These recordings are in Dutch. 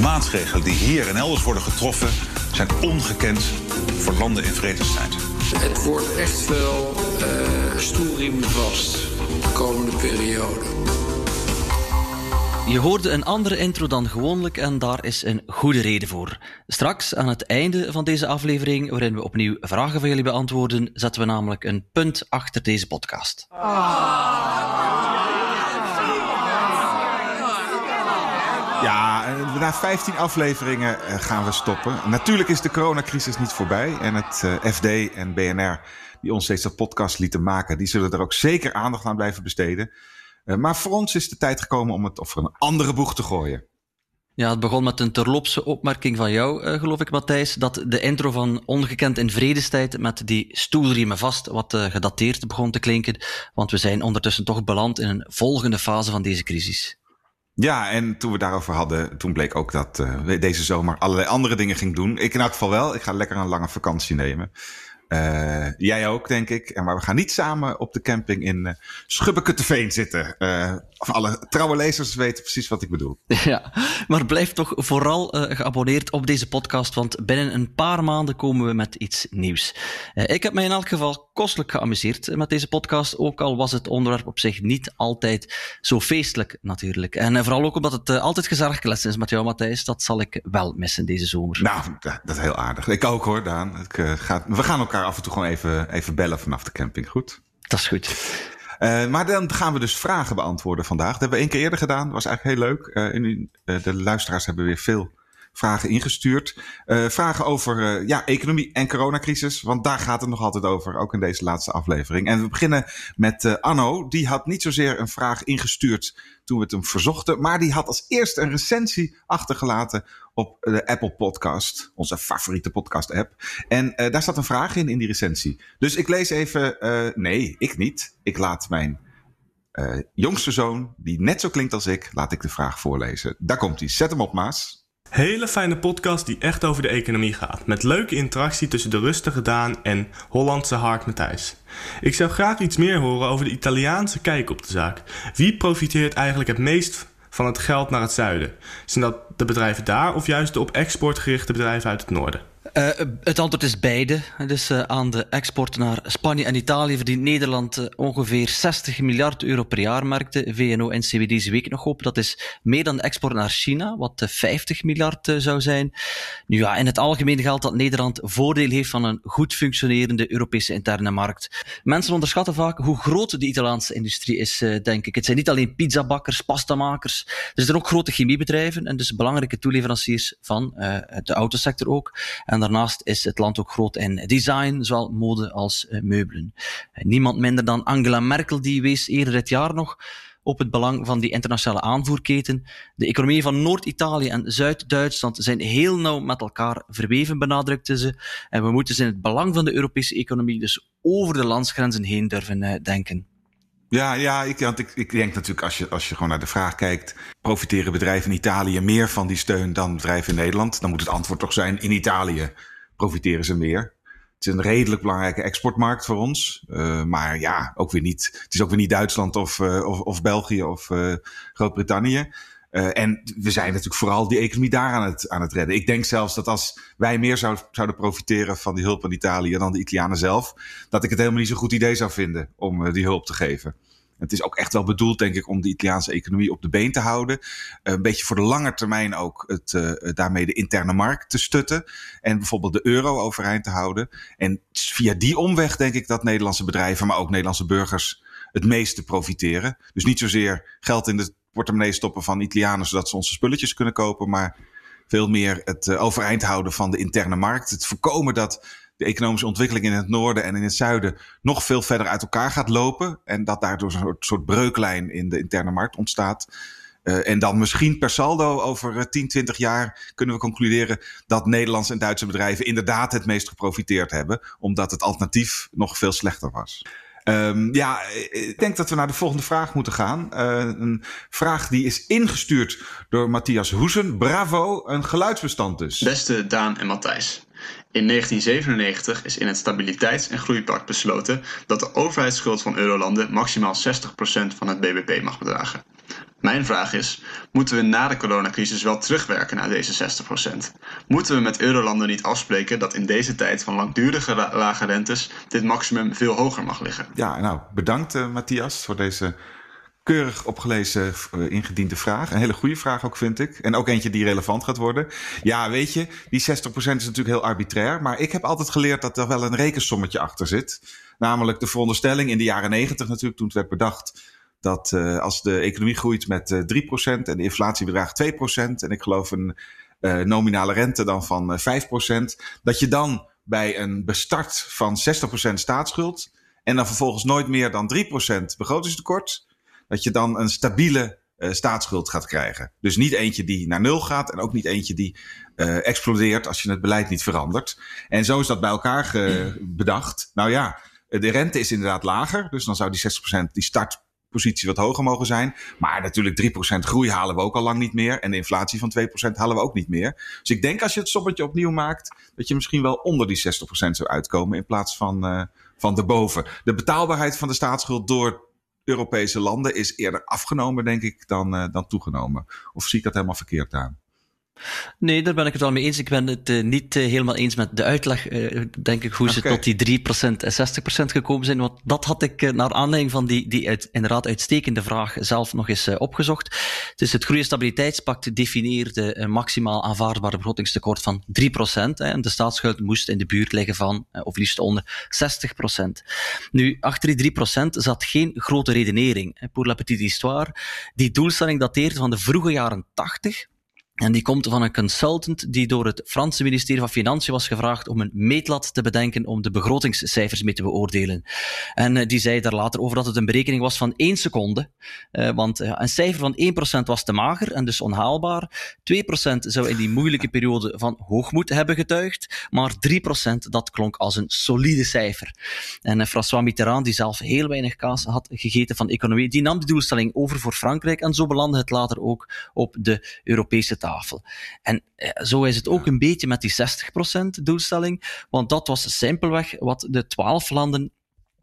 maatregelen die hier en elders worden getroffen zijn ongekend voor landen in vredestijd. Het wordt echt wel uh, stoelriem vast de komende periode. Je hoorde een andere intro dan gewoonlijk en daar is een goede reden voor. Straks, aan het einde van deze aflevering, waarin we opnieuw vragen van jullie beantwoorden, zetten we namelijk een punt achter deze podcast. Ja, na 15 afleveringen eh, gaan we stoppen. Natuurlijk is de coronacrisis niet voorbij. En het eh, FD en BNR, die ons deze podcast lieten maken, die zullen er ook zeker aandacht aan blijven besteden. Eh, maar voor ons is de tijd gekomen om het over een andere boeg te gooien. Ja, het begon met een terlopse opmerking van jou, geloof ik, Matthijs, dat de intro van Ongekend in Vredestijd met die stoelriemen vast wat gedateerd begon te klinken, want we zijn ondertussen toch beland in een volgende fase van deze crisis. Ja, en toen we daarover hadden, toen bleek ook dat uh, deze zomer allerlei andere dingen ging doen. Ik in elk geval wel. Ik ga lekker een lange vakantie nemen. Uh, jij ook, denk ik. En maar we gaan niet samen op de camping in uh, Schubbekutteveen zitten. Uh, of alle trouwe lezers weten precies wat ik bedoel. Ja, maar blijf toch vooral geabonneerd op deze podcast, want binnen een paar maanden komen we met iets nieuws. ik heb mij in elk geval kostelijk geamuseerd met deze podcast, ook al was het onderwerp op zich niet altijd zo feestelijk natuurlijk. En vooral ook omdat het altijd gezellig is met jou, Matthijs. Dat zal ik wel missen deze zomer. Nou, dat, is heel aardig. Ik ook hoor, Daan. Ik, ga, we gaan elkaar af en toe gewoon even, even bellen vanaf de camping. Goed? Dat is goed. Uh, maar dan gaan we dus vragen beantwoorden vandaag. Dat hebben we één keer eerder gedaan. Dat was eigenlijk heel leuk. Uh, in, uh, de luisteraars hebben weer veel vragen ingestuurd. Vragen over ja, economie en coronacrisis. Want daar gaat het nog altijd over, ook in deze laatste aflevering. En we beginnen met Anno. Die had niet zozeer een vraag ingestuurd toen we het hem verzochten. Maar die had als eerste een recensie achtergelaten op de Apple Podcast. Onze favoriete podcast app. En daar staat een vraag in, in die recensie. Dus ik lees even, nee, ik niet. Ik laat mijn jongste zoon, die net zo klinkt als ik, laat ik de vraag voorlezen. Daar komt hij. Zet hem op, Maas. Hele fijne podcast die echt over de economie gaat. Met leuke interactie tussen de rustige Daan en Hollandse Hark Matthijs. Ik zou graag iets meer horen over de Italiaanse kijk op de zaak. Wie profiteert eigenlijk het meest van het geld naar het zuiden? Zijn dat de bedrijven daar of juist de op export gerichte bedrijven uit het noorden? Uh, het antwoord is beide. Dus uh, aan de export naar Spanje en Italië verdient Nederland uh, ongeveer 60 miljard euro per jaar, merkte VNO-NCW deze week nog op. Dat is meer dan de export naar China, wat 50 miljard zou zijn. Nu ja, in het algemeen geldt dat Nederland voordeel heeft van een goed functionerende Europese interne markt. Mensen onderschatten vaak hoe groot de Italiaanse industrie is, denk ik. Het zijn niet alleen pizzabakkers, pastamakers. Er zijn ook grote chemiebedrijven en dus belangrijke toeleveranciers van de autosector ook. En daarnaast is het land ook groot in design, zowel mode als uh, meubelen. Uh, niemand minder dan Angela Merkel, die wees eerder dit jaar nog op het belang van die internationale aanvoerketen. De economieën van Noord-Italië en Zuid-Duitsland zijn heel nauw met elkaar verweven, benadrukte ze. En we moeten ze in het belang van de Europese economie dus over de landsgrenzen heen durven uh, denken. Ja, ja ik, want ik, ik denk natuurlijk als je, als je gewoon naar de vraag kijkt... profiteren bedrijven in Italië meer van die steun dan bedrijven in Nederland? Dan moet het antwoord toch zijn, in Italië profiteren ze meer. Het is een redelijk belangrijke exportmarkt voor ons. Uh, maar ja, ook weer niet, het is ook weer niet Duitsland of, uh, of, of België of uh, Groot-Brittannië. En we zijn natuurlijk vooral die economie daar aan het, aan het redden. Ik denk zelfs dat als wij meer zou, zouden profiteren van die hulp aan Italië dan de Italianen zelf, dat ik het helemaal niet zo'n goed idee zou vinden om die hulp te geven. Het is ook echt wel bedoeld, denk ik, om de Italiaanse economie op de been te houden. een beetje voor de lange termijn ook het, daarmee de interne markt te stutten. En bijvoorbeeld de euro overeind te houden. En via die omweg denk ik dat Nederlandse bedrijven, maar ook Nederlandse burgers het meeste profiteren. Dus niet zozeer geld in de portemonnee stoppen van Italianen zodat ze onze spulletjes kunnen kopen, maar veel meer het uh, overeind houden van de interne markt. Het voorkomen dat de economische ontwikkeling in het noorden en in het zuiden nog veel verder uit elkaar gaat lopen. En dat daardoor een soort, soort breuklijn in de interne markt ontstaat. Uh, en dan misschien per saldo over 10, 20 jaar kunnen we concluderen dat Nederlandse en Duitse bedrijven inderdaad het meest geprofiteerd hebben, omdat het alternatief nog veel slechter was. Um, ja, ik denk dat we naar de volgende vraag moeten gaan. Uh, een vraag die is ingestuurd door Matthias Hoesen. Bravo, een geluidsbestand dus. Beste Daan en Matthijs. In 1997 is in het Stabiliteits- en Groeipact besloten dat de overheidsschuld van eurolanden maximaal 60% van het bbp mag bedragen. Mijn vraag is: moeten we na de coronacrisis wel terugwerken naar deze 60%? Moeten we met eurolanden niet afspreken dat in deze tijd van langdurige lage rentes dit maximum veel hoger mag liggen? Ja, nou bedankt uh, Matthias voor deze keurig opgelezen uh, ingediende vraag. Een hele goede vraag ook, vind ik. En ook eentje die relevant gaat worden. Ja, weet je, die 60% is natuurlijk heel arbitrair. Maar ik heb altijd geleerd dat er wel een rekensommetje achter zit. Namelijk de veronderstelling in de jaren 90 natuurlijk, toen het werd bedacht dat uh, als de economie groeit met uh, 3% en de inflatie bedraagt 2%, en ik geloof een uh, nominale rente dan van 5%, dat je dan bij een bestart van 60% staatsschuld en dan vervolgens nooit meer dan 3% begrotingstekort, dat je dan een stabiele staatsschuld gaat krijgen. Dus niet eentje die naar nul gaat en ook niet eentje die explodeert als je het beleid niet verandert. En zo is dat bij elkaar bedacht. Nou ja, de rente is inderdaad lager, dus dan zou die 60% die startpositie wat hoger mogen zijn. Maar natuurlijk 3% groei halen we ook al lang niet meer. En de inflatie van 2% halen we ook niet meer. Dus ik denk als je het sommetje opnieuw maakt, dat je misschien wel onder die 60% zou uitkomen in plaats van, uh, van erboven. De betaalbaarheid van de staatsschuld door Europese landen is eerder afgenomen, denk ik, dan, uh, dan toegenomen. Of zie ik dat helemaal verkeerd aan? Nee, daar ben ik het wel mee eens. Ik ben het uh, niet uh, helemaal eens met de uitleg, uh, denk ik, hoe okay. ze tot die 3% en 60% gekomen zijn. Want dat had ik naar aanleiding van die, die uit, inderdaad uitstekende vraag zelf nog eens opgezocht. Dus het Groei- definieerde een maximaal aanvaardbare begrotingstekort van 3%. Hè, en de staatsschuld moest in de buurt liggen van, of liefst onder, 60%. Nu, achter die 3% zat geen grote redenering. Pour la petite histoire. Die doelstelling dateert van de vroege jaren 80. En die komt van een consultant die door het Franse ministerie van Financiën was gevraagd om een meetlat te bedenken om de begrotingscijfers mee te beoordelen. En uh, die zei daar later over dat het een berekening was van één seconde. Uh, want uh, een cijfer van 1% was te mager en dus onhaalbaar. 2% zou in die moeilijke periode van hoogmoed hebben getuigd. Maar 3% dat klonk als een solide cijfer. En François Mitterrand, die zelf heel weinig kaas had gegeten van economie, die nam de doelstelling over voor Frankrijk. En zo belandde het later ook op de Europese tafel. Tafel. En eh, zo is het ook een beetje met die 60% doelstelling, want dat was simpelweg wat de 12 landen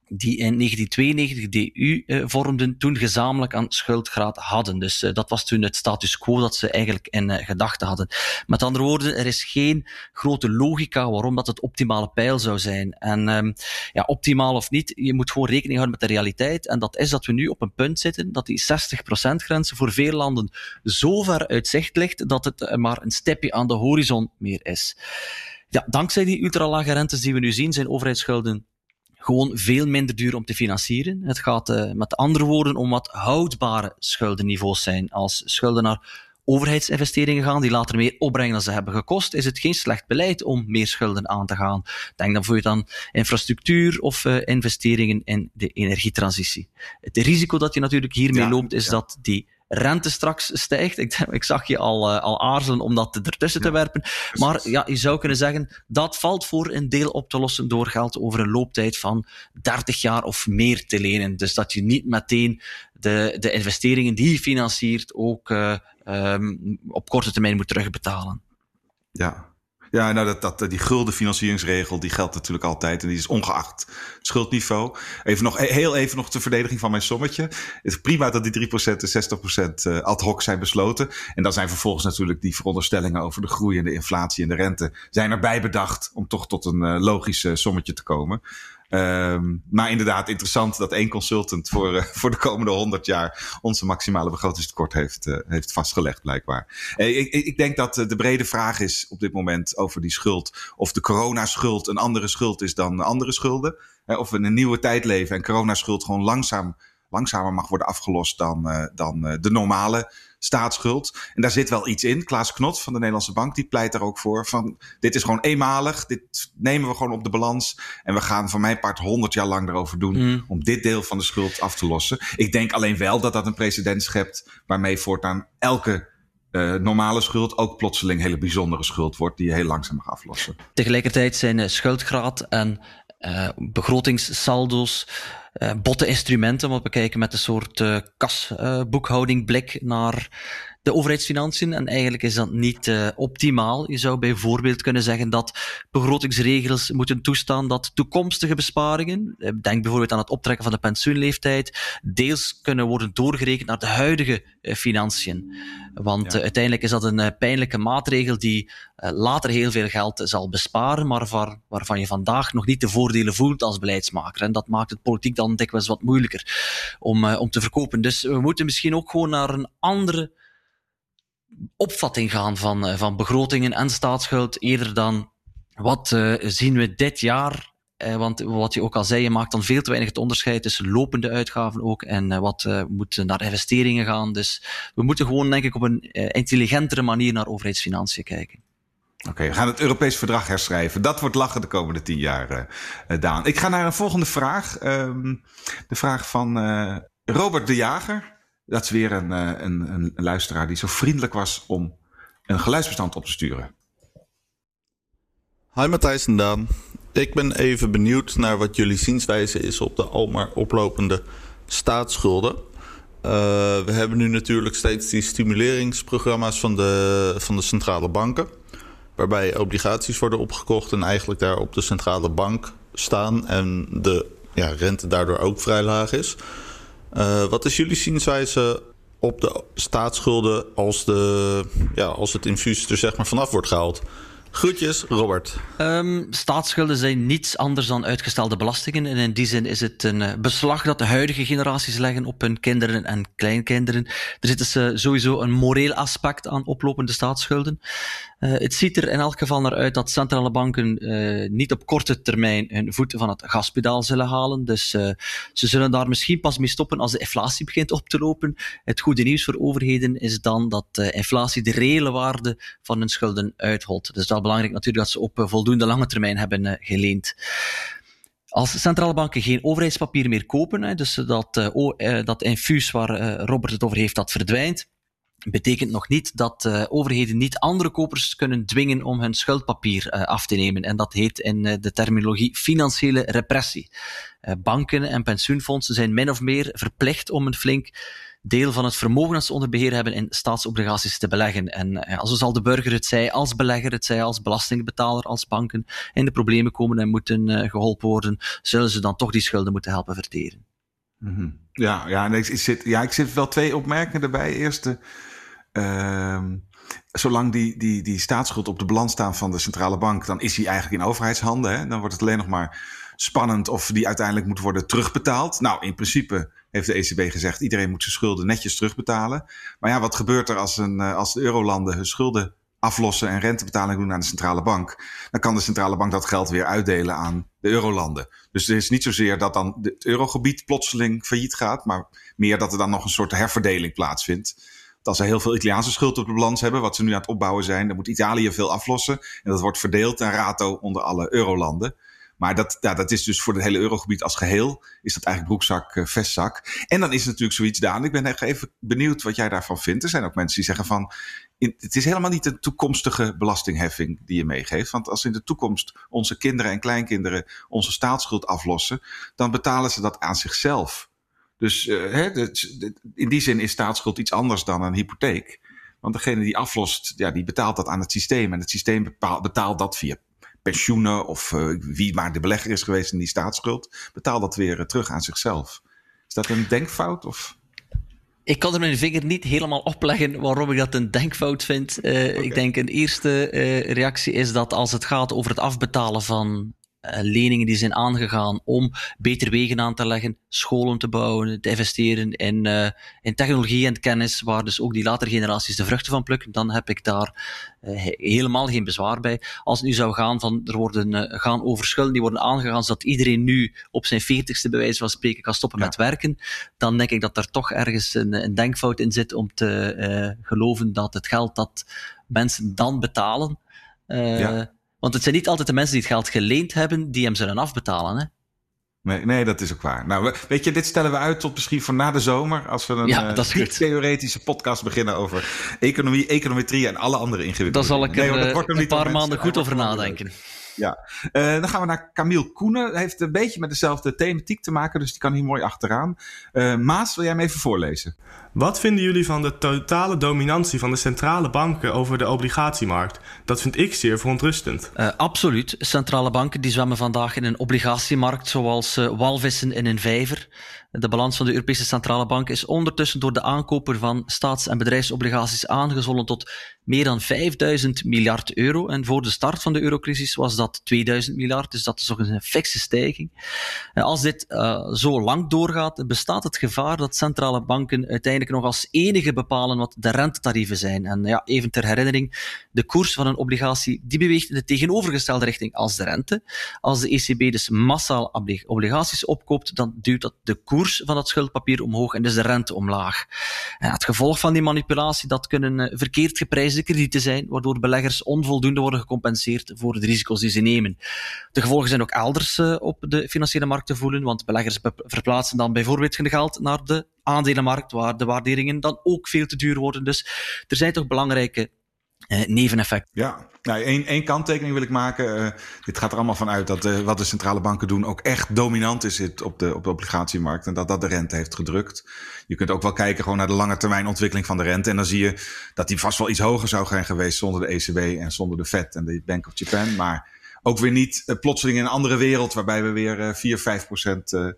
die in 1992 de EU eh, vormden, toen gezamenlijk aan schuldgraad hadden. Dus uh, dat was toen het status quo dat ze eigenlijk in uh, gedachten hadden. Met andere woorden, er is geen grote logica waarom dat het optimale pijl zou zijn. En um, ja, optimaal of niet, je moet gewoon rekening houden met de realiteit. En dat is dat we nu op een punt zitten dat die 60% grens voor veel landen zo ver uit zicht ligt dat het maar een stipje aan de horizon meer is. Ja, dankzij die ultralage rentes die we nu zien, zijn overheidsschulden gewoon veel minder duur om te financieren. Het gaat uh, met andere woorden om wat houdbare schuldenniveaus zijn. Als schulden naar overheidsinvesteringen gaan, die later meer opbrengen dan ze hebben gekost, is het geen slecht beleid om meer schulden aan te gaan. Denk dan bijvoorbeeld aan infrastructuur of uh, investeringen in de energietransitie. Het risico dat je natuurlijk hiermee ja, loopt, is ja. dat die rente straks stijgt. Ik, ik zag je al, uh, al aarzelen om dat ertussen ja, te werpen. Maar ja, je zou kunnen zeggen, dat valt voor een deel op te lossen door geld over een looptijd van 30 jaar of meer te lenen. Dus dat je niet meteen de, de investeringen die je financiert ook uh, um, op korte termijn moet terugbetalen. Ja, ja, nou, dat, dat, die gulden financieringsregel, die geldt natuurlijk altijd. En die is ongeacht schuldniveau. Even nog, heel even nog ter verdediging van mijn sommetje. Het is prima dat die 3% en 60% ad hoc zijn besloten. En dan zijn vervolgens natuurlijk die veronderstellingen over de groei en de inflatie en de rente... zijn erbij bedacht om toch tot een uh, logisch sommetje te komen. Um, maar inderdaad, interessant dat één consultant voor, uh, voor de komende 100 jaar onze maximale begrotingstekort heeft, uh, heeft vastgelegd, blijkbaar. Uh, ik, ik denk dat de brede vraag is op dit moment over die schuld. Of de coronaschuld een andere schuld is dan andere schulden. of we in een nieuwe tijd leven en coronaschuld gewoon langzaam, langzamer mag worden afgelost dan, dan de normale staatsschuld. En daar zit wel iets in. Klaas Knot van de Nederlandse Bank die pleit daar ook voor. Van dit is gewoon eenmalig. Dit nemen we gewoon op de balans. En we gaan van mijn part 100 jaar lang erover doen mm. om dit deel van de schuld af te lossen. Ik denk alleen wel dat dat een precedent schept waarmee voortaan elke uh, normale schuld ook plotseling hele bijzondere schuld wordt die je heel langzaam mag aflossen. Tegelijkertijd zijn uh, schuldgraad en uh, begrotingssaldo's uh, botte instrumenten, want we kijken met een soort uh, kasboekhouding blik naar de overheidsfinanciën. En eigenlijk is dat niet optimaal. Je zou bijvoorbeeld kunnen zeggen dat begrotingsregels moeten toestaan dat toekomstige besparingen, denk bijvoorbeeld aan het optrekken van de pensioenleeftijd, deels kunnen worden doorgerekend naar de huidige financiën. Want ja. uiteindelijk is dat een pijnlijke maatregel die later heel veel geld zal besparen, maar waar, waarvan je vandaag nog niet de voordelen voelt als beleidsmaker. En dat maakt het politiek dan dikwijls wat moeilijker om, om te verkopen. Dus we moeten misschien ook gewoon naar een andere opvatting gaan van, van begrotingen en staatsschuld, eerder dan wat uh, zien we dit jaar. Uh, want wat je ook al zei, je maakt dan veel te weinig het onderscheid tussen lopende uitgaven ook en wat moet naar investeringen gaan. Dus we moeten gewoon, denk ik, op een intelligentere manier naar overheidsfinanciën kijken. Oké, okay, we gaan het Europees verdrag herschrijven. Dat wordt lachen de komende tien jaar, Daan. Ik ga naar een volgende vraag. Um, de vraag van Robert de Jager. Dat is weer een, een, een, luisteraar die zo vriendelijk was om een geluidsbestand op te sturen. Hi Matthijs en Daan. Ik ben even benieuwd naar wat jullie zienswijze is op de almaar oplopende staatsschulden. Uh, we hebben nu natuurlijk steeds die stimuleringsprogramma's van de, van de centrale banken. Waarbij obligaties worden opgekocht en eigenlijk daar op de centrale bank staan. En de ja, rente daardoor ook vrij laag is. Uh, wat is jullie zienswijze op de staatsschulden als, de, ja, als het infuus er zeg maar vanaf wordt gehaald? Groetjes, Robert. Um, staatsschulden zijn niets anders dan uitgestelde belastingen. En in die zin is het een uh, beslag dat de huidige generaties leggen op hun kinderen en kleinkinderen. Er zit dus uh, sowieso een moreel aspect aan oplopende staatsschulden. Uh, het ziet er in elk geval naar uit dat centrale banken uh, niet op korte termijn hun voeten van het gaspedaal zullen halen. Dus uh, ze zullen daar misschien pas mee stoppen als de inflatie begint op te lopen. Het goede nieuws voor overheden is dan dat inflatie de reële waarde van hun schulden uitholt. Dus is belangrijk natuurlijk dat ze op voldoende lange termijn hebben geleend. Als centrale banken geen overheidspapier meer kopen, dus dat, dat infuus waar Robert het over heeft, dat verdwijnt, betekent nog niet dat uh, overheden niet andere kopers kunnen dwingen om hun schuldpapier uh, af te nemen. En dat heet in uh, de terminologie financiële repressie. banken en pensioenfondsen zijn min of meer verplicht om een flink deel van het vermogen dat ze onder beheer hebben in staatsobligaties te beleggen. En also zal de burger het zij als belegger, het zij als belastingbetaler, als banken in de problemen komen en moeten geholpen worden, zullen ze dan toch die schulden moeten helpen verteren. -hmm. Ja, ja, ik, zit, ja, ik zit wel twee opmerkingen erbij. Eerste, uh, zolang die, die, die staatsschuld op de balans staat van de centrale bank, dan is die eigenlijk in overheidshanden. Hè? Dan wordt het alleen nog maar spannend of die uiteindelijk moet worden terugbetaald. Nou, in principe heeft de ECB gezegd, iedereen moet zijn schulden netjes terugbetalen. Maar ja, wat gebeurt er als, een, eh, als de eurolanden hun schulden aflossen en rentebetalingen doen aan de centrale bank, dan kan de centrale bank dat geld weer uitdelen aan de eurolanden. Dus het is niet zozeer dat dan het eurogebied plotseling failliet gaat, maar meer dat er dan nog een soort herverdeling plaatsvindt. als ze heel veel Italiaanse schuld op de balans hebben, wat ze nu aan het opbouwen zijn, dan moet Italië veel aflossen. En dat wordt verdeeld en rato onder alle eurolanden. Maar dat, ja, dat is dus voor het hele eurogebied als geheel, is dat eigenlijk broekzak, uh, vestzak. En dan is natuurlijk zoiets, Daan, ik ben echt even benieuwd wat jij daarvan vindt. Er zijn ook mensen die zeggen van, het is helemaal niet een toekomstige belastingheffing die je meegeeft. Want als in de toekomst onze kinderen en kleinkinderen onze staatsschuld aflossen, dan betalen ze dat aan zichzelf. Dus uh, hè, in die zin is staatsschuld iets anders dan een hypotheek. Want degene die aflost, ja, die betaalt dat aan het systeem. En het systeem betaalt dat via pensioenen of uh, wie maar de belegger is geweest in die staatsschuld, betaalt dat weer uh, terug aan zichzelf. Is dat een denkfout? Of? Ik kan er mijn vinger niet helemaal opleggen waarom ik dat een denkfout vind. Uh, okay. Ik denk een eerste reactie is dat als het gaat over het afbetalen van leningen die zijn aangegaan om beter wegen aan te leggen, scholen te bouwen, te investeren in, uh, in technologie en kennis, waar dus ook die latere generaties de vruchten van plukken, dan heb ik daar uh, helemaal geen bezwaar bij. Als het nu zou gaan van, er worden, gaan over schulden die worden aangegaan, zodat iedereen nu op zijn veertigste bij wijze van spreken kan stoppen ja. met werken, dan denk ik dat er toch ergens een, een denkfout in zit om te geloven dat het geld dat mensen dan betalen, ja want het zijn niet altijd de mensen die het geld geleend hebben, die hem zullen afbetalen. Hè? Nee, nee, dat is ook waar. Nou, weet je, dit stellen we uit tot misschien voor na de zomer. Als we een ja, uh, theoretische podcast beginnen over economie, econometrie en alle andere ingewikkelde Daar zal ik er nee, uh, een paar maanden goed over nadenken. Ja, uh, dan gaan we naar Camille Koenen. Hij heeft een beetje met dezelfde thematiek te maken, dus die kan hier mooi achteraan. Uh, Maas, wil jij hem even voorlezen? Wat vinden jullie van de totale dominantie van de centrale banken over de obligatiemarkt? Dat vind ik zeer verontrustend. Uh, absoluut. Centrale banken die zwemmen vandaag in een obligatiemarkt zoals uh, walvissen in een vijver. De balans van de Europese Centrale Bank is ondertussen door de aankoper van staats- en bedrijfsobligaties aangezwollen tot meer dan 5000 miljard euro. En voor de start van de eurocrisis was dat 2000 miljard, dus dat is toch een fikse stijging. En als dit uh, zo lang doorgaat, bestaat het gevaar dat centrale banken uiteindelijk nog als enige bepalen wat de rentetarieven zijn. En ja, even ter herinnering, de koers van een obligatie die beweegt in de tegenovergestelde richting als de rente. Als de ECB dus massaal obligaties opkoopt, dan duwt dat de koers van dat schuldpapier omhoog en dus de rente omlaag. En het gevolg van die manipulatie, dat kunnen uh, verkeerd geprijsde kredieten zijn, waardoor beleggers onvoldoende worden gecompenseerd voor de risico's die ze nemen. De gevolgen zijn ook elders uh, op de financiële markt te voelen, want beleggers verplaatsen dan bijvoorbeeld hun geld naar de aandelenmarkt, waar de waarderingen dan ook veel te duur worden. Dus er zijn toch belangrijke uh, neveneffecten. Ja, nou, één, één kanttekening wil ik maken. Uh, dit gaat er allemaal van uit dat uh, wat de centrale banken doen ook echt dominant is op de, op de obligatiemarkt. En dat dat de rente heeft gedrukt. Je kunt ook wel kijken gewoon naar de lange termijn ontwikkeling van de rente. En dan zie je dat die vast wel iets hoger zou zijn geweest zonder de ECB en zonder de Fed en de Bank of Japan. Maar ook weer niet uh, plotseling in een andere wereld waarbij we weer 4, 5 procent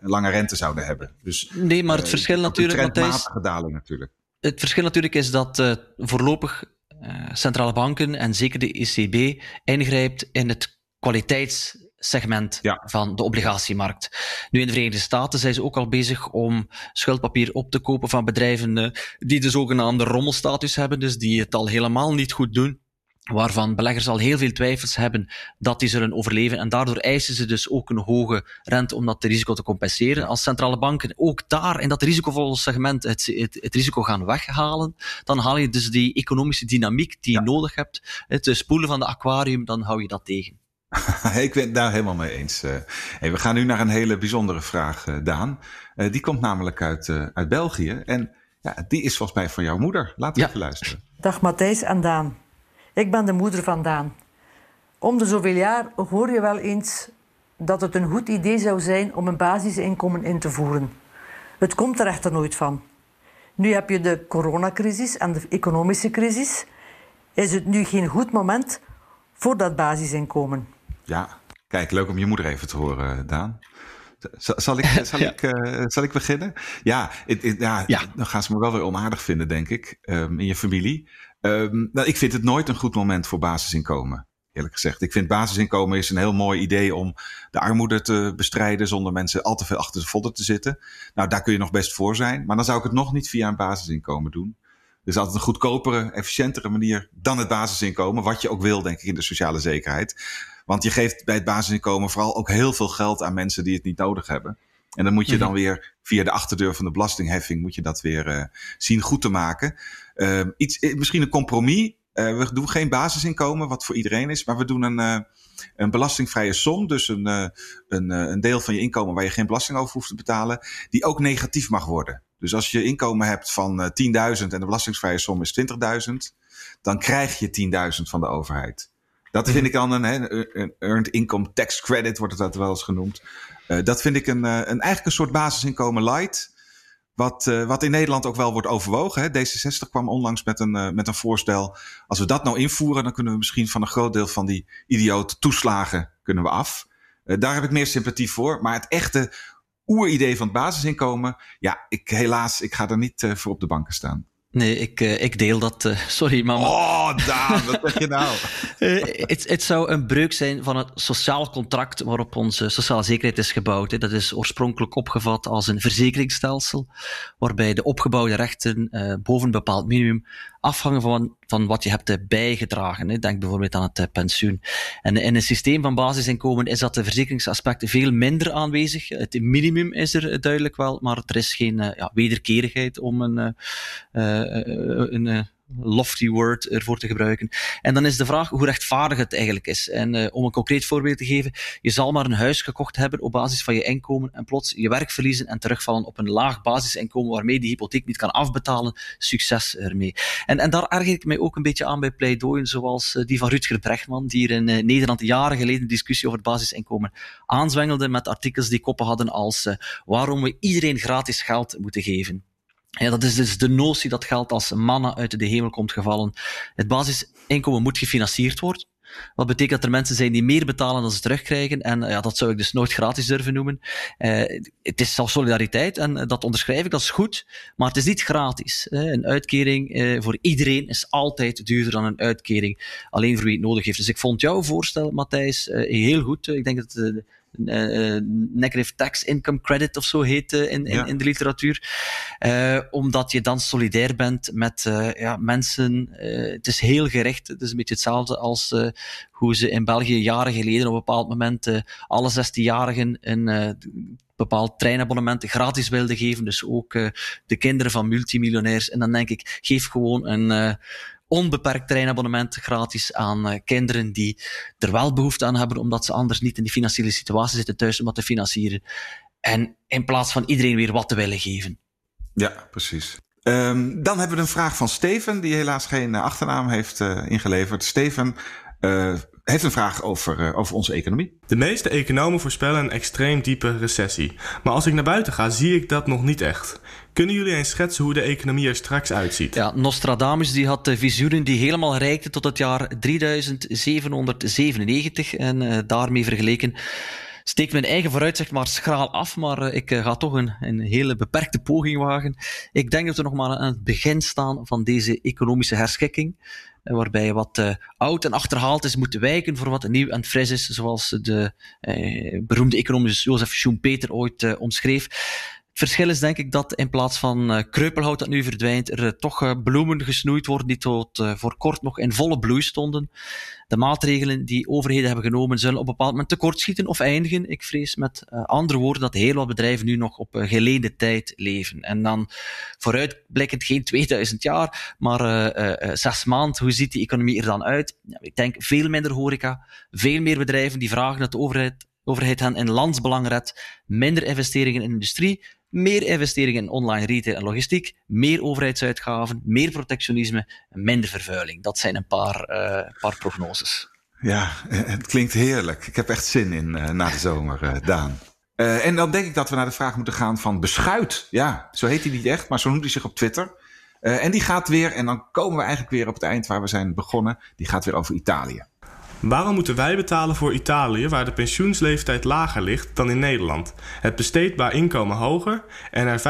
lange rente zouden hebben. Dus, nee, maar het verschil natuurlijk. Een trendmatige daling natuurlijk. Het verschil natuurlijk is dat voorlopig uh, centrale banken en zeker de ECB ingrijpt in het kwaliteitssegment ja. van de obligatiemarkt. Nu in de Verenigde Staten zijn ze ook al bezig om schuldpapier op te kopen van bedrijven uh, die de zogenaamde rommelstatus hebben, dus die het al helemaal niet goed doen waarvan beleggers al heel veel twijfels hebben dat die zullen overleven. En daardoor eisen ze dus ook een hoge rente om dat risico te compenseren. Als centrale banken ook daar in dat risicovolle segment het, het, het risico gaan weghalen, dan haal je dus die economische dynamiek die je nodig hebt. Het spoelen van de aquarium, dan hou je dat tegen. Ik ben het daar helemaal mee eens. Hey, we gaan nu naar een hele bijzondere vraag, Daan. Die komt namelijk uit, uit België. En ja, die is volgens mij van jouw moeder. Laten we ja. even luisteren. Dag Matthijs en Daan. Ik ben de moeder van Daan. Om de zoveel jaar hoor je wel eens dat het een goed idee zou zijn om een basisinkomen in te voeren. Het komt er echter nooit van. Nu heb je de coronacrisis en de economische crisis. Is het nu geen goed moment voor dat basisinkomen? Ja, kijk, leuk om je moeder even te horen, Daan. Zal ik, zal, ja. ik, uh, zal ik beginnen? Ja, it, it, ja, ja, dan gaan ze me wel weer onaardig vinden, denk ik, um, in je familie. Um, nou, ik vind het nooit een goed moment voor basisinkomen. Eerlijk gezegd. Ik vind basisinkomen is een heel mooi idee om de armoede te bestrijden zonder mensen al te veel achter de vodden te zitten. Nou, daar kun je nog best voor zijn. Maar dan zou ik het nog niet via een basisinkomen doen. Dus altijd een goedkopere, efficiëntere manier dan het basisinkomen. Wat je ook wil, denk ik, in de sociale zekerheid. Want je geeft bij het basisinkomen vooral ook heel veel geld aan mensen die het niet nodig hebben. En dan moet je dan weer via de achterdeur van de belastingheffing moet je dat weer uh, zien goed te maken. Uh, iets, misschien een compromis. Uh, we doen geen basisinkomen, wat voor iedereen is, maar we doen een, een belastingvrije som. Dus een, een, een deel van je inkomen waar je geen belasting over hoeft te betalen, die ook negatief mag worden. Dus als je inkomen hebt van 10.000 en de belastingvrije som is 20.000, dan krijg je 10.000 van de overheid. Dat vind ik dan een, een earned income tax credit, wordt het dat wel eens genoemd. Uh, dat vind ik een, uh, een, eigenlijk een soort basisinkomen light. Wat, uh, wat in Nederland ook wel wordt overwogen. Hè. D66 kwam onlangs met een, met een voorstel. Als we dat nou invoeren, dan kunnen we misschien van een groot deel van die idiote toeslagen kunnen we af. daar heb ik meer sympathie voor. Maar het echte oeridee van het basisinkomen, ja, ik, helaas, ik ga er niet voor op de banken staan. Nee, ik, uh, ik deel dat. Uh, sorry, mama. Oh, Daan, wat zeg je nou? uh, het, het zou een breuk zijn van het sociaal contract waarop onze sociale zekerheid is gebouwd. Dat is oorspronkelijk opgevat als een verzekeringsstelsel, waarbij de opgebouwde rechten boven een bepaald minimum afhangen van, van wat je hebt bijgedragen. Hè. Denk bijvoorbeeld aan het pensioen. En in een systeem van basisinkomen is dat de verzekeringsaspect veel minder aanwezig. Het minimum is er duidelijk wel, maar er is geen ja, wederkerigheid om een, een lofty word ervoor te gebruiken. En dan is de vraag hoe rechtvaardig het eigenlijk is. En uh, om een concreet voorbeeld te geven, je zal maar een huis gekocht hebben op basis van je inkomen en plots je werk verliezen en terugvallen op een laag basisinkomen waarmee die hypotheek niet kan afbetalen. Succes ermee. En, en daar erger ik mij ook een beetje aan bij pleidooien zoals uh, die van Rutger Brechtman, die hier in uh, Nederland jaren geleden een discussie over het basisinkomen aanzwengelde met artikels die koppen hadden als waarom we iedereen gratis geld moeten geven. Ja, dat is dus de notie dat geld als mannen uit de hemel komt gevallen. Het basisinkomen moet gefinancierd worden. Wat betekent dat er mensen zijn die meer betalen dan ze terugkrijgen. En ja, dat zou ik dus nooit gratis durven noemen. Uh, het is zelfs solidariteit en dat onderschrijf ik, dat is goed. Maar het is niet gratis. Een uitkering uh, voor iedereen is altijd duurder dan een uitkering alleen voor wie het nodig heeft. Dus ik vond jouw voorstel, Matthijs, uh, heel goed. Ik denk dat uh, negative tax income credit of zo heet in, in, in, de literatuur. Uh, omdat je dan solidair bent met ja, mensen. het is heel gericht. Het is een beetje hetzelfde als hoe ze in België jaren geleden op een bepaald moment alle 16-jarigen een bepaald treinabonnement gratis wilden geven. Dus ook de kinderen van multimiljonairs. En dan denk ik, geef gewoon een onbeperkt treinabonnement gratis aan uh, kinderen die er wel behoefte aan hebben, omdat ze anders niet in die financiële situatie zitten thuis om dat te financieren. En in plaats van iedereen weer wat te willen geven. Ja, precies. Um, dan hebben we een vraag van Steven, die helaas geen uh, achternaam heeft uh, ingeleverd. Steven heeft een vraag over, over onze economie. De meeste economen voorspellen een extreem diepe recessie. Maar als ik naar buiten ga, zie ik dat nog niet echt. Kunnen jullie eens schetsen hoe de economie er straks uitziet? Ja, Nostradamus die had visioenen die helemaal reikten tot het jaar 3797 en uh, daarmee vergeleken steek mijn eigen vooruitzicht maar schraal af, maar uh, ik uh, ga toch een, een hele beperkte poging wagen. Ik denk dat we nog maar aan het begin staan van deze economische herschikking waarbij wat uh, oud en achterhaald is moet wijken voor wat nieuw en fris is, zoals de uh, beroemde economus Jozef Schumpeter ooit uh, omschreef. Verschil is denk ik dat in plaats van kreupelhout dat nu verdwijnt, er toch bloemen gesnoeid worden die tot voor kort nog in volle bloei stonden de maatregelen die overheden hebben genomen zullen op een bepaald moment tekortschieten of eindigen. Ik vrees met uh, andere woorden dat heel wat bedrijven nu nog op uh, geleende tijd leven. En dan vooruitblikkend geen 2000 jaar, maar uh, zes maanden. Hoe ziet die economie er dan uit? Ja, ik denk veel minder horeca, veel meer bedrijven die vragen dat de overheid, overheid hen in landsbelang redt, minder investeringen in industrie, meer investeringen in online retail en logistiek, meer overheidsuitgaven, meer protectionisme, minder vervuiling. Dat zijn een paar, uh, paar prognoses. Ja, eh, het klinkt heerlijk. Ik heb echt zin in uh, na de zomer, uh, Daan. En dan denk ik dat we naar de vraag moeten gaan van Beschuit. Ja, zo heet hij niet echt, maar zo noemt hij zich op Twitter. En die gaat weer, en dan komen we eigenlijk weer op het eind waar we zijn begonnen. Die gaat weer over Italië. Waarom moeten wij betalen voor Italië, waar de pensioensleeftijd lager ligt dan in Nederland, het besteedbaar inkomen hoger en er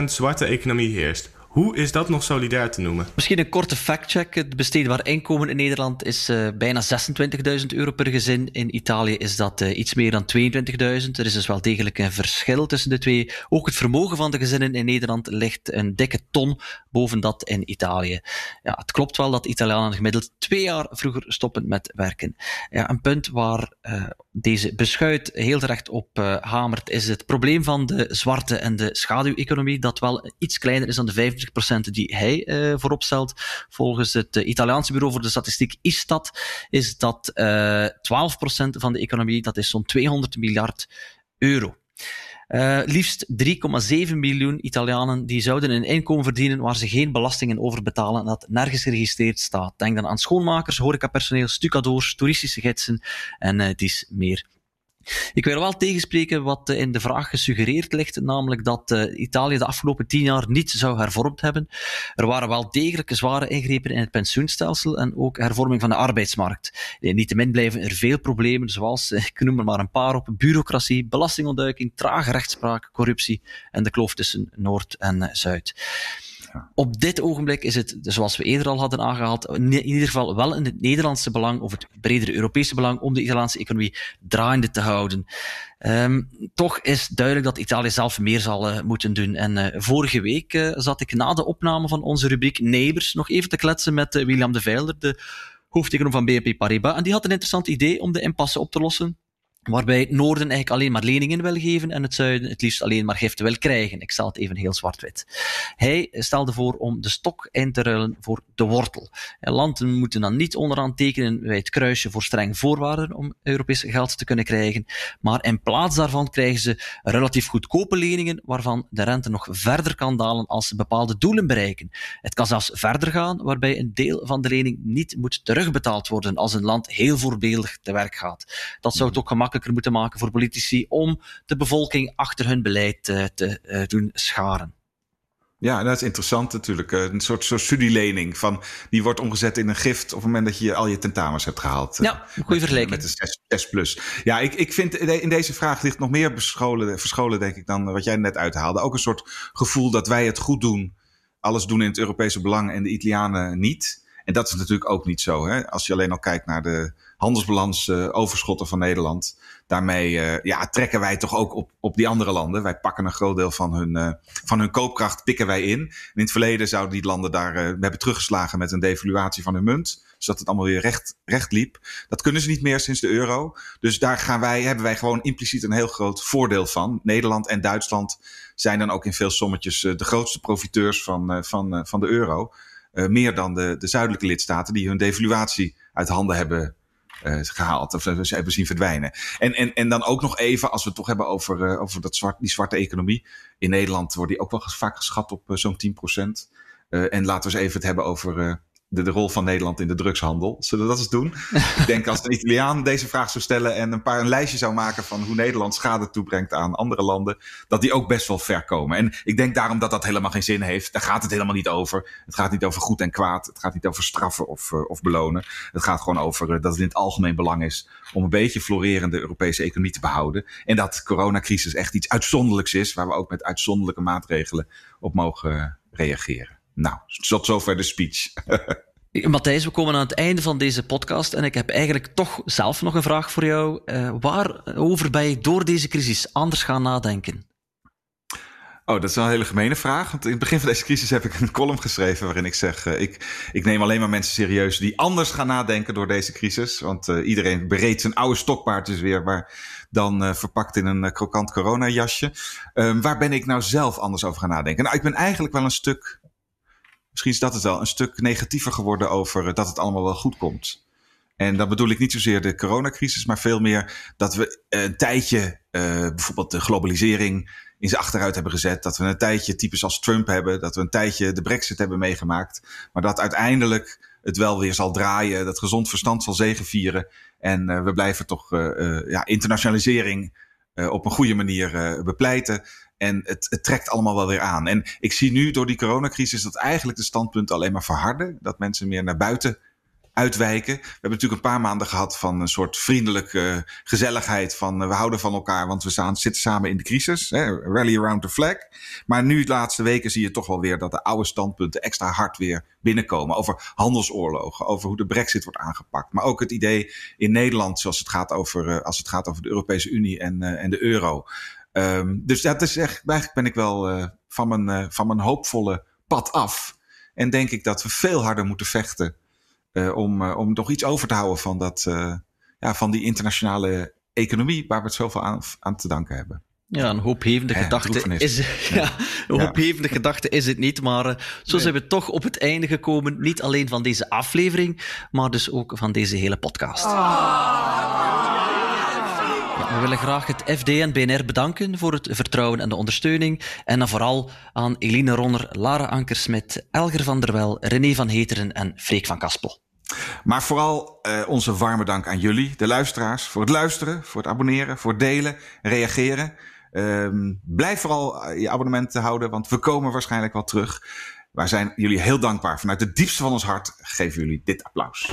25% zwarte economie heerst? Hoe is dat nog solidair te noemen? Misschien een korte factcheck. Het besteedbaar inkomen in Nederland is uh, bijna 26.000 euro per gezin. In Italië is dat uh, iets meer dan 22.000. Er is dus wel degelijk een verschil tussen de twee. Ook het vermogen van de gezinnen in Nederland ligt een dikke ton boven dat in Italië. Ja, het klopt wel dat Italianen gemiddeld twee jaar vroeger stoppen met werken. Ja, een punt waar uh, deze beschuit heel terecht op hamert is het probleem van de zwarte en de schaduweconomie, dat wel iets kleiner is dan de 50 die hij uh, voorop stelt. Volgens het uh, Italiaanse bureau voor de statistiek is dat uh, eh, 12% van de economie, dat is zo'n 200 miljard euro. Liefst 3,7 miljoen Italianen die zouden een inkomen verdienen waar ze geen belastingen over betalen en dat nergens geregistreerd staat. Denk dan aan schoonmakers, horecapersoneel, stucadoors, toeristische gidsen en uh, dies meer. Ik wil wel tegenspreken wat in de vraag gesuggereerd ligt, namelijk dat uh, Italië de afgelopen tien jaar niet zou hervormd hebben. Er waren wel degelijke zware ingrepen in het pensioenstelsel en ook hervorming van de arbeidsmarkt. Niettemin blijven er veel problemen, zoals, ik noem er maar een paar op, bureaucratie, belastingontduiking, trage rechtspraak, corruptie en de kloof tussen Noord en Zuid. Op dit ogenblik is het, zoals we eerder al hadden aangehaald, in ieder geval wel in het Nederlandse belang of het bredere Europese belang om de Italiaanse economie draaiende te houden. Um, toch is duidelijk dat Italië zelf meer zal uh, moeten doen. En uh, vorige week uh, zat ik na de opname van onze rubriek Neighbors nog even te kletsen met William de Veiler, de hoofdeconom van BNP Paribas. En die had een interessant idee om de impasse op te lossen waarbij het noorden eigenlijk alleen maar leningen wil geven en het zuiden het liefst alleen maar giften wil krijgen. Ik stel het even heel zwart-wit. Hij stelde voor om de stok in te ruilen voor de wortel. En landen moeten dan niet onderaan tekenen bij het kruisje voor streng voorwaarden om Europees geld te kunnen krijgen, maar in plaats daarvan krijgen ze relatief goedkope leningen waarvan de rente nog verder kan dalen als ze bepaalde doelen bereiken. Het kan zelfs verder gaan waarbij een deel van de lening niet moet terugbetaald worden als een land heel voorbeeldig te werk gaat. Dat zou het ook gemakkelijk makkelijker moeten maken voor politici om de bevolking achter hun beleid uh, te uh, doen scharen. Ja, dat is interessant natuurlijk. Eh, een soort, soort studielening van die wordt omgezet in een gift op het moment dat je al je tentamens hebt gehaald. Ja, goede vergelijking. Met de 6, 6 plus. Ja, ik, ik vind in deze vraag ligt nog meer bescholen, verscholen, denk ik, dan wat jij net uithaalde. Ook een soort gevoel dat wij het goed doen, alles doen in het Europese belang en de Italianen niet. En dat is natuurlijk ook niet zo. Hè? Als je alleen al kijkt naar de handelsbalans uh, overschotten van Nederland. Daarmee uh, ja, trekken wij toch ook op, op die andere landen. Wij pakken een groot deel van hun, uh, van hun koopkracht, pikken wij in. In het verleden zouden die landen daar hebben teruggeslagen met een devaluatie van hun munt. Zodat het allemaal weer recht, recht liep. Dat kunnen ze niet meer sinds de euro. Dus daar gaan wij, hebben wij gewoon impliciet een heel groot voordeel van. Nederland en Duitsland zijn dan ook in veel sommetjes de grootste profiteurs van, van, van de euro. meer dan de, de zuidelijke lidstaten die hun devaluatie uit handen hebben gehaald. Of ze hebben zien verdwijnen. En, en, en dan ook nog even, als we het toch hebben over, uh, over dat zwart, die zwarte economie. In Nederland wordt die ook wel vaak geschat op zo'n 10%. en laten we eens even het hebben over de, rol van Nederland in de drugshandel. Zullen we dat eens doen? ik denk als een Italiaan deze vraag zou stellen en een paar een lijstje zou maken van hoe Nederland schade toebrengt aan andere landen, dat die ook best wel ver komen. En ik denk daarom dat dat helemaal geen zin heeft. Daar gaat het helemaal niet over. Het gaat niet over goed en kwaad. Het gaat niet over straffen of, uh, of belonen. Het gaat gewoon over uh, dat het in het algemeen belang is om een beetje florerende Europese economie te behouden. En dat de coronacrisis echt iets uitzonderlijks is, waar we ook met uitzonderlijke maatregelen op mogen reageren. Nou, tot zover de speech. Matthijs, we komen aan het einde van deze podcast en ik heb eigenlijk toch zelf nog een vraag voor jou. Uh, waarover ben je door deze crisis anders gaan nadenken? Oh, dat is een hele gemene vraag. Want in het begin van deze crisis heb ik een column geschreven waarin ik zeg: uh, ik, ik neem alleen maar mensen serieus die anders gaan nadenken door deze crisis. Want uh, iedereen bereedt zijn oude stokpaardjes weer, maar dan verpakt in een krokant coronajasje. Um, waar ben ik nou zelf anders over gaan nadenken? Nou, ik ben eigenlijk wel een stuk misschien is dat het wel, een stuk negatiever geworden over dat het allemaal wel goed komt. En dan bedoel ik niet zozeer de coronacrisis, maar veel meer dat we een tijdje uh, bijvoorbeeld de globalisering in zijn achteruit hebben gezet. Dat we een tijdje types als Trump hebben. Dat we een tijdje de brexit hebben meegemaakt. Maar dat uiteindelijk het wel weer zal draaien. Dat gezond verstand zal zegevieren. En we blijven toch ja, internationalisering op een goede manier bepleiten. En het, het trekt allemaal wel weer aan. En ik zie nu door die coronacrisis dat eigenlijk de standpunten alleen maar verharden. Dat mensen meer naar buiten uitwijken. We hebben natuurlijk een paar maanden gehad van een soort vriendelijke gezelligheid. Van uh, we houden van elkaar, want we staan, zitten samen in de crisis. Hè, rally around the flag. Maar nu de laatste weken zie je toch wel weer dat de oude standpunten extra hard weer binnenkomen. Over handelsoorlogen, over hoe de brexit wordt aangepakt. Maar ook het idee in Nederland, zoals het gaat over, uh, als het gaat over de Europese Unie en, uh, en de euro. Um, dus dat is echt, eigenlijk ben ik wel uh, van, mijn, uh, van mijn hoopvolle pad af. En denk ik dat we veel harder moeten vechten uh, om, om nog iets over te houden van, dat, ja, van die internationale economie waar we het zoveel aan, aan te danken hebben. Ja, een hoophevende ja, gedachte is, ja, een hoophevende ja. gedachte is het niet, maar zo nee. zijn we toch op het einde gekomen. Niet alleen van deze aflevering, maar dus ook van deze hele podcast. Oh. We willen graag het FD en BNR bedanken voor het vertrouwen en de ondersteuning. En dan vooral aan Eline Ronner, Lara Ankersmit, Elger van der Wel, René van Heteren en Freek van Kaspel. Maar vooral uh, onze warme dank aan jullie, de luisteraars, voor het luisteren, voor het abonneren, voor het delen, reageren. Um, blijf vooral je abonnement houden, want we komen waarschijnlijk wel terug. Wij zijn jullie heel dankbaar. Vanuit het diepste van ons hart geven jullie dit applaus.